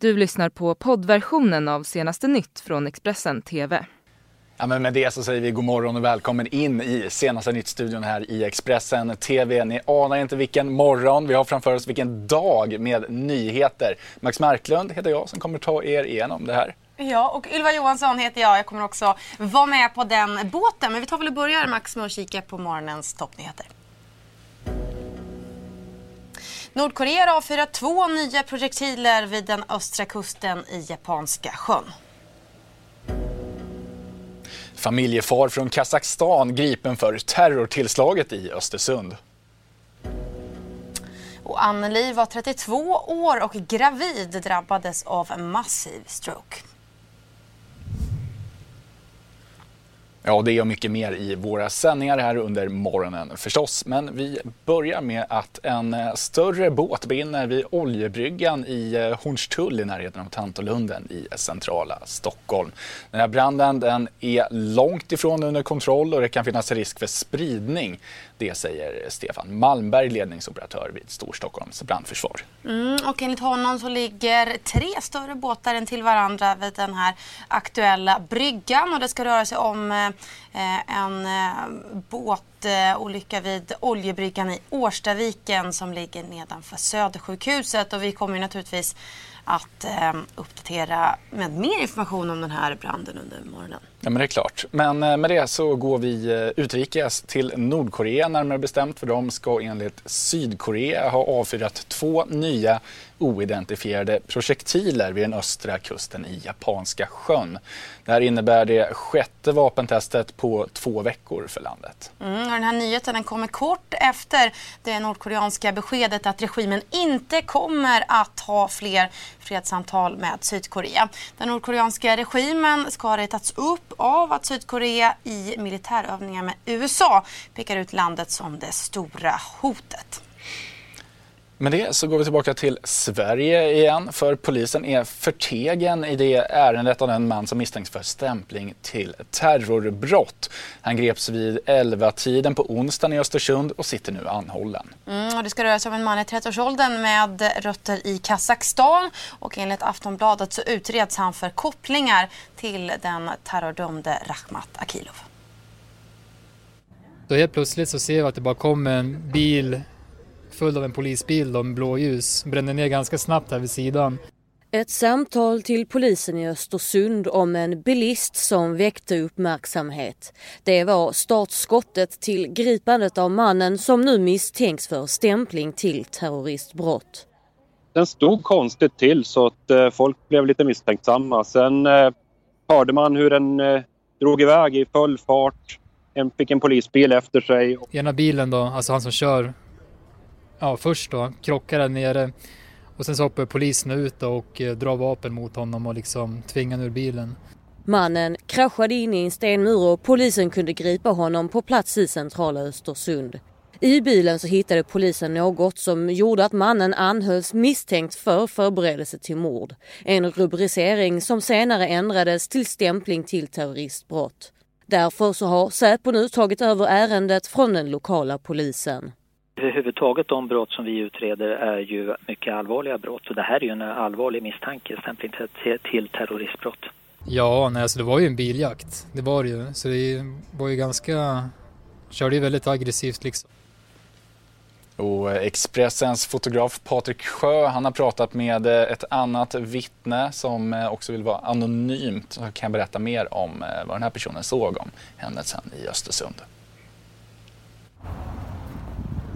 Du lyssnar på poddversionen av senaste nytt från Expressen TV. Ja, men med det så säger vi god morgon och välkommen in i senaste nytt-studion här i Expressen TV. Ni anar inte vilken morgon vi har framför oss, vilken dag med nyheter. Max Marklund heter jag som kommer ta er igenom det här. Ja, och Ylva Johansson heter jag. Jag kommer också vara med på den båten. Men vi tar väl och börjar Max med att kika på morgonens toppnyheter. Nordkorea har avfyrat två nya projektiler vid den östra kusten i Japanska sjön. Familjefar från Kazakstan gripen för terrortillslaget i Östersund. Och Anneli var 32 år och gravid drabbades av massiv stroke. Ja, det och mycket mer i våra sändningar här under morgonen förstås. Men vi börjar med att en eh, större båt brinner vid oljebryggan i eh, Hornstull i närheten av Tantolunden i centrala Stockholm. Den här branden den är långt ifrån under kontroll och det kan finnas risk för spridning. Det säger Stefan Malmberg, ledningsoperatör vid Storstockholms brandförsvar. Mm, och enligt honom så ligger tre större båtar intill varandra vid den här aktuella bryggan och det ska röra sig om eh, Eh, en eh, båtolycka eh, vid oljebryggan i Årstaviken som ligger nedanför Södersjukhuset. Och vi kommer naturligtvis att eh, uppdatera med mer information om den här branden under morgonen. Ja, men det är klart. Men eh, med det så går vi eh, utrikes till Nordkorea närmare bestämt för de ska enligt Sydkorea ha avfyrat två nya oidentifierade projektiler vid den östra kusten i Japanska sjön. Det här innebär det sjätte vapentestet på två veckor för landet. Mm, den här nyheten den kommer kort efter det nordkoreanska beskedet att regimen inte kommer att ha fler fredssamtal med Sydkorea. Den nordkoreanska regimen ska ha retats upp av att Sydkorea i militärövningar med USA pekar ut landet som det stora hotet. Med det så går vi tillbaka till Sverige igen för polisen är förtegen i det ärendet av den man som misstänks för stämpling till terrorbrott. Han greps vid 11-tiden på onsdagen i Östersund och sitter nu anhållen. Mm, och det ska röra sig om en man i 30-årsåldern med rötter i Kazakstan och enligt Aftonbladet så utreds han för kopplingar till den terrordömde Rahmat Akilov. Då helt plötsligt så ser vi att det bara kommer en bil full av en polisbil med blåljus. Brände ner ganska snabbt här vid sidan. Ett samtal till polisen i Östersund om en bilist som väckte uppmärksamhet. Det var startskottet till gripandet av mannen som nu misstänks för stämpling till terroristbrott. Den stod konstigt till så att eh, folk blev lite misstänksamma. Sen eh, hörde man hur den eh, drog iväg i full fart. En fick en polisbil efter sig. Ena bilen då, alltså han som kör, ja först då, krockade där nere och sen så hoppar polisen ut och eh, drar vapen mot honom och liksom tvingar ur bilen. Mannen kraschade in i en stenmur och polisen kunde gripa honom på plats i centrala Östersund. I bilen så hittade polisen något som gjorde att mannen anhölls misstänkt för förberedelse till mord. En rubricering som senare ändrades till stämpling till terroristbrott. Därför så har Säpo nu tagit över ärendet från den lokala polisen. Överhuvudtaget de brott som vi utreder är ju mycket allvarliga brott och det här är ju en allvarlig misstanke, stämpling till, till terroristbrott. Ja, nej, alltså det var ju en biljakt. Det var det ju. Så det var ju ganska... Körde ju väldigt aggressivt liksom. Och Expressens fotograf Patrik Sjö han har pratat med ett annat vittne som också vill vara anonymt. Så kan berätta mer om vad den här personen såg om händelsen i Östersund.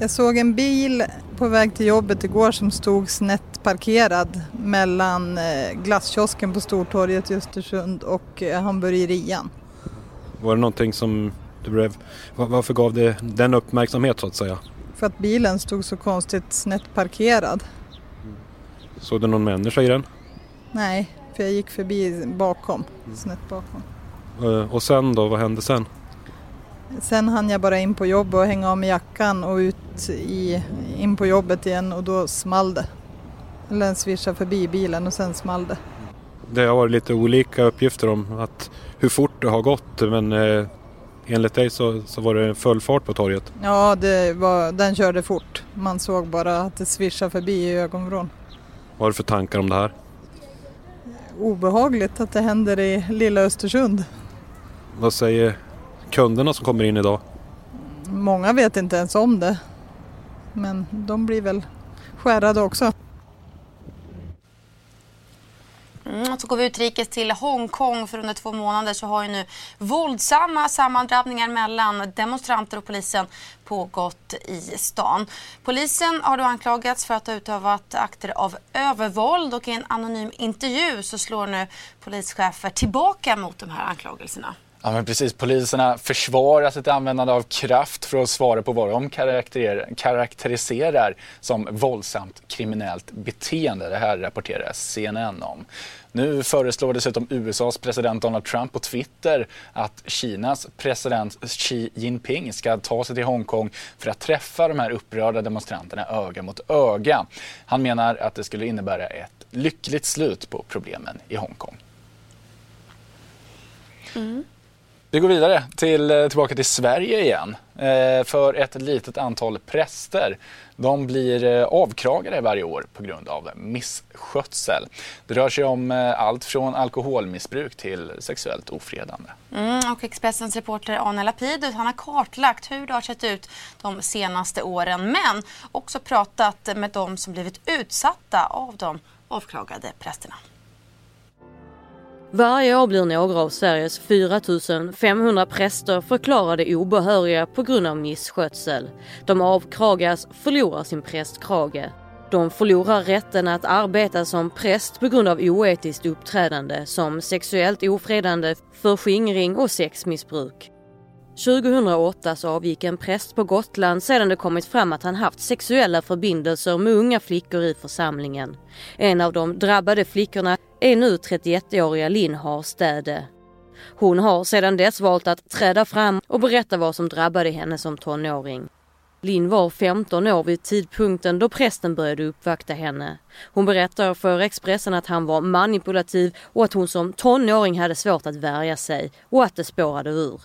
Jag såg en bil på väg till jobbet igår som stod snett parkerad mellan glasskiosken på Stortorget i Östersund och hamburgerian. Var det någonting som du blev... Varför gav det den uppmärksamhet så att säga? För att bilen stod så konstigt snett parkerad. Såg du någon människa i den? Nej, för jag gick förbi bakom, snett bakom. Och sen då, vad hände sen? Sen hann jag bara in på jobb och hänga av med jackan och ut i, in på jobbet igen och då small det. Eller den svischade förbi bilen och sen small det. Det har varit lite olika uppgifter om att hur fort det har gått men eh, enligt dig så, så var det full fart på torget. Ja, var, den körde fort. Man såg bara att det svischade förbi i ögonvrån. Vad har du för tankar om det här? obehagligt att det händer i lilla Östersund. Vad säger kunderna som kommer in idag? Många vet inte ens om det. Men de blir väl skärrade också. Mm, så går vi utrikes till Hongkong för under två månader så har ju nu våldsamma sammandrabbningar mellan demonstranter och polisen pågått i stan. Polisen har då anklagats för att ha utövat akter av övervåld och i en anonym intervju så slår nu polischefer tillbaka mot de här anklagelserna. Ja, men precis. Poliserna försvarar sitt användande av kraft för att svara på vad de karaktäriserar som våldsamt kriminellt beteende. Det här rapporterar CNN om. Nu föreslår dessutom USAs president Donald Trump på Twitter att Kinas president Xi Jinping ska ta sig till Hongkong för att träffa de här upprörda demonstranterna öga mot öga. Han menar att det skulle innebära ett lyckligt slut på problemen i Hongkong. Mm. Vi går vidare till, eh, tillbaka till Sverige igen. Eh, för ett litet antal präster. De blir eh, avkragade varje år på grund av misskötsel. Det rör sig om eh, allt från alkoholmissbruk till sexuellt ofredande. Mm, och Expressens reporter Anna Lapidus han har kartlagt hur det har sett ut de senaste åren men också pratat med de som blivit utsatta av de avkragade prästerna. Varje år blir några av Sveriges 4 500 präster förklarade obehöriga på grund av misskötsel. De avkragas, förlorar sin prästkrage. De förlorar rätten att arbeta som präst på grund av oetiskt uppträdande som sexuellt ofredande, förskingring och sexmissbruk. 2008 så avgick en präst på Gotland sedan det kommit fram att han haft sexuella förbindelser med unga flickor i församlingen. En av de drabbade flickorna är nu 31-åriga Linn Harstäde. Hon har sedan dess valt att träda fram och berätta vad som drabbade henne som tonåring. Linn var 15 år vid tidpunkten då prästen började uppvakta henne. Hon berättar för Expressen att han var manipulativ och att hon som tonåring hade svårt att värja sig och att det spårade ur.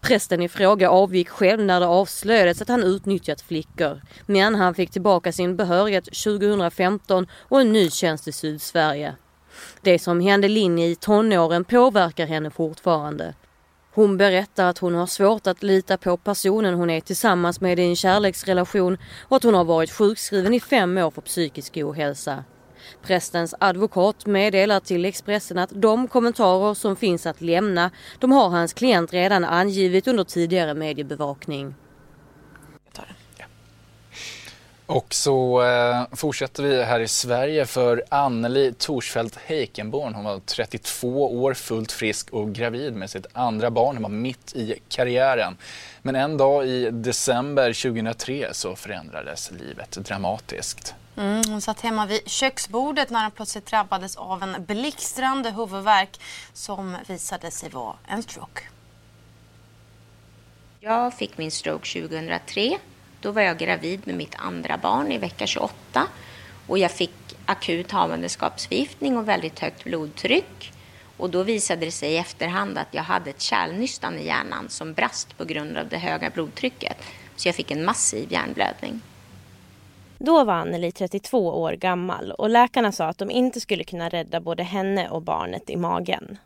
Prästen i fråga avgick själv när det avslöjades att han utnyttjat flickor. Men han fick tillbaka sin behörighet 2015 och en ny tjänst i Sydsverige. Det som hände Linn i tonåren påverkar henne fortfarande. Hon berättar att hon har svårt att lita på personen hon är tillsammans med i en kärleksrelation och att hon har varit sjukskriven i fem år för psykisk ohälsa. Prästens advokat meddelar till Expressen att de kommentarer som finns att lämna, de har hans klient redan angivit under tidigare mediebevakning. Och så eh, fortsätter vi här i Sverige för Anneli Torsfeldt Heikenborn. Hon var 32 år, fullt frisk och gravid med sitt andra barn. Hon var mitt i karriären. Men en dag i december 2003 så förändrades livet dramatiskt. Mm, hon satt hemma vid köksbordet när hon plötsligt drabbades av en blixtrande huvudvärk som visade sig vara en stroke. Jag fick min stroke 2003. Då var jag gravid med mitt andra barn i vecka 28 och jag fick akut havandeskapsförgiftning och väldigt högt blodtryck. Och då visade det sig i efterhand att jag hade ett kärlnystan i hjärnan som brast på grund av det höga blodtrycket. Så jag fick en massiv hjärnblödning. Då var Anneli 32 år gammal och läkarna sa att de inte skulle kunna rädda både henne och barnet i magen.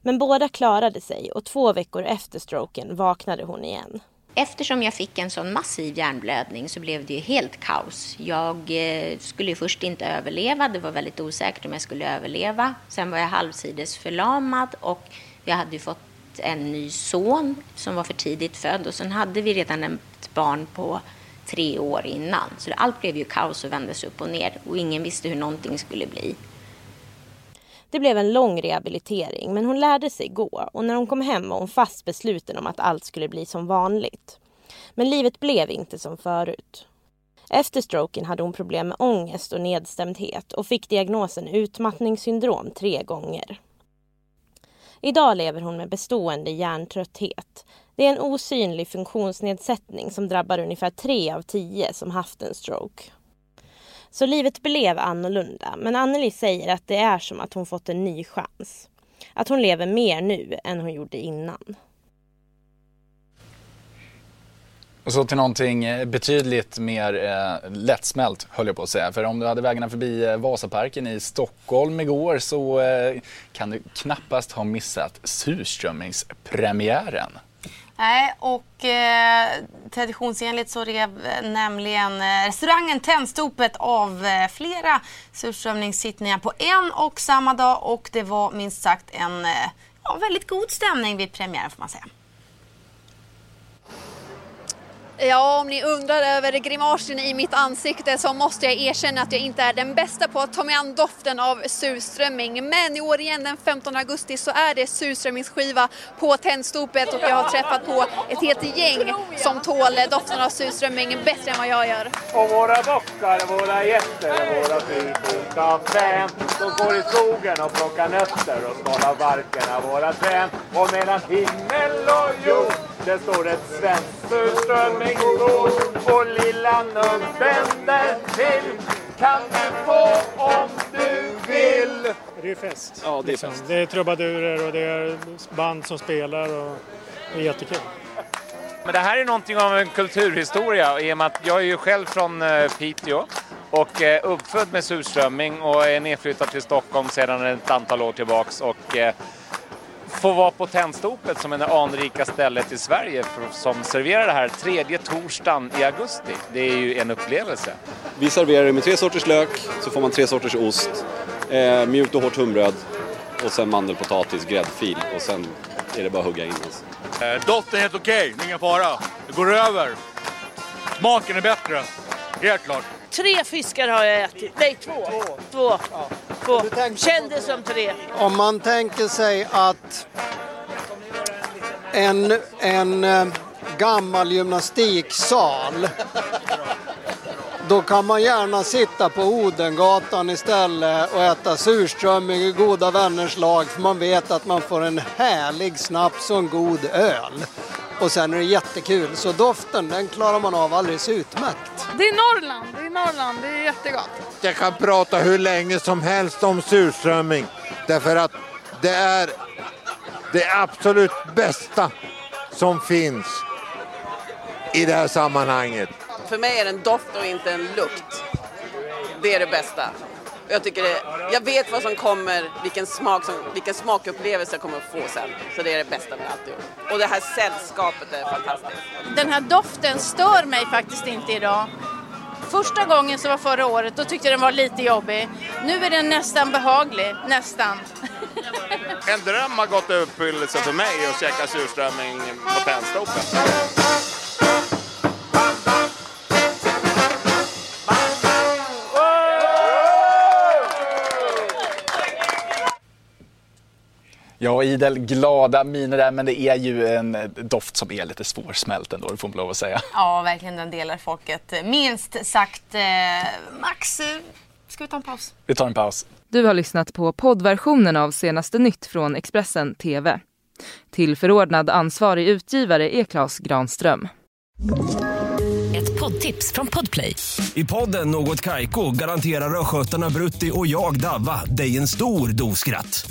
Men båda klarade sig och två veckor efter stroken vaknade hon igen. Eftersom jag fick en sån massiv hjärnblödning så blev det ju helt kaos. Jag eh, skulle först inte överleva, det var väldigt osäkert om jag skulle överleva. Sen var jag halvsides förlamad och jag hade ju fått en ny son som var för tidigt född och sen hade vi redan ett barn på tre år innan. Så allt blev ju kaos och vändes upp och ner och ingen visste hur någonting skulle bli. Det blev en lång rehabilitering men hon lärde sig gå och när hon kom hem var hon fast besluten om att allt skulle bli som vanligt. Men livet blev inte som förut. Efter stroken hade hon problem med ångest och nedstämdhet och fick diagnosen utmattningssyndrom tre gånger. Idag lever hon med bestående hjärntrötthet. Det är en osynlig funktionsnedsättning som drabbar ungefär tre av tio som haft en stroke. Så livet blev annorlunda, men Anneli säger att det är som att hon fått en ny chans. Att hon lever mer nu än hon gjorde innan. Och så till någonting eh, betydligt mer eh, lättsmält höll jag på att säga. För om du hade vägarna förbi eh, Vasaparken i Stockholm igår så eh, kan du knappast ha missat surströmmingspremiären. Nej, och eh, traditionsenligt så rev eh, nämligen eh, restaurangen Tennstopet av eh, flera surströmmingssittningar på en och samma dag och det var minst sagt en eh, ja, väldigt god stämning vid premiären får man säga. Ja, om ni undrar över grimasen i mitt ansikte så måste jag erkänna att jag inte är den bästa på att ta mig an doften av surströmming. Men i år igen den 15 augusti så är det surströmmingsskiva på Tändstopet och jag har träffat på ett helt gäng som tål doften av surströmming bättre än vad jag gör. Och våra bockar, våra getter, våra fyrfota fän De går i skogen och plockar nötter och skalar barken av våra träd Och mellan himmel och jord det står ett svenskt surströmmingsbord och lilla nubben där till kan du få om du vill. Det är fest. Ja, det är liksom. fest. Det är trubadurer och det är band som spelar och det är jättekul. Men det här är någonting av en kulturhistoria i och med att jag är ju själv från eh, Piteå och eh, uppfödd med surströmming och är nedflyttad till Stockholm sedan ett antal år tillbaks och eh, få vara på Tändstopet som är det anrika stället i Sverige för, som serverar det här tredje torsdagen i augusti. Det är ju en upplevelse. Vi serverar det med tre sorters lök, så får man tre sorters ost, eh, mjukt och hårt tunnbröd och sen mandelpotatis, gräddfil och sen är det bara att hugga in. Alltså. Eh, doften är helt okej, ingen fara. Det går över. Smaken är bättre, helt klart. Tre fiskar har jag ätit. Nej, två. Två. två. Kändes som tre. Om man tänker sig att en, en eh, gammal gymnastiksal då kan man gärna sitta på Odengatan istället och äta surströmming i goda vänners lag för man vet att man får en härlig snaps och en god öl. Och sen är det jättekul, så doften den klarar man av alldeles utmärkt. Det är Norrland, det är Norrland, det är jättegott. Jag kan prata hur länge som helst om surströmming därför att det är det absolut bästa som finns i det här sammanhanget. För mig är det en doft och inte en lukt. Det är det bästa. Jag, tycker det, jag vet vad som kommer, vilken, smak som, vilken smakupplevelse jag kommer att få sen. Så det är det bästa med alltihop. Och det här sällskapet är fantastiskt. Den här doften stör mig faktiskt inte idag. Första gången som var förra året, då tyckte jag den var lite jobbig. Nu är den nästan behaglig, nästan. En dröm har gått i uppfyllelse för mig att käka surströmming på Tändstopet. Ja, idel glada miner där, men det är ju en doft som är lite svårsmält ändå, det får man lov att säga. Ja, verkligen den delar folket minst sagt. Eh, Max, eh, ska vi ta en paus? Vi tar en paus. Du har lyssnat på poddversionen av senaste nytt från Expressen TV. Till förordnad ansvarig utgivare är Klas Granström. Ett poddtips från Podplay. I podden Något Kaiko garanterar östgötarna Brutti och jag, Davva, dig en stor dos skratt.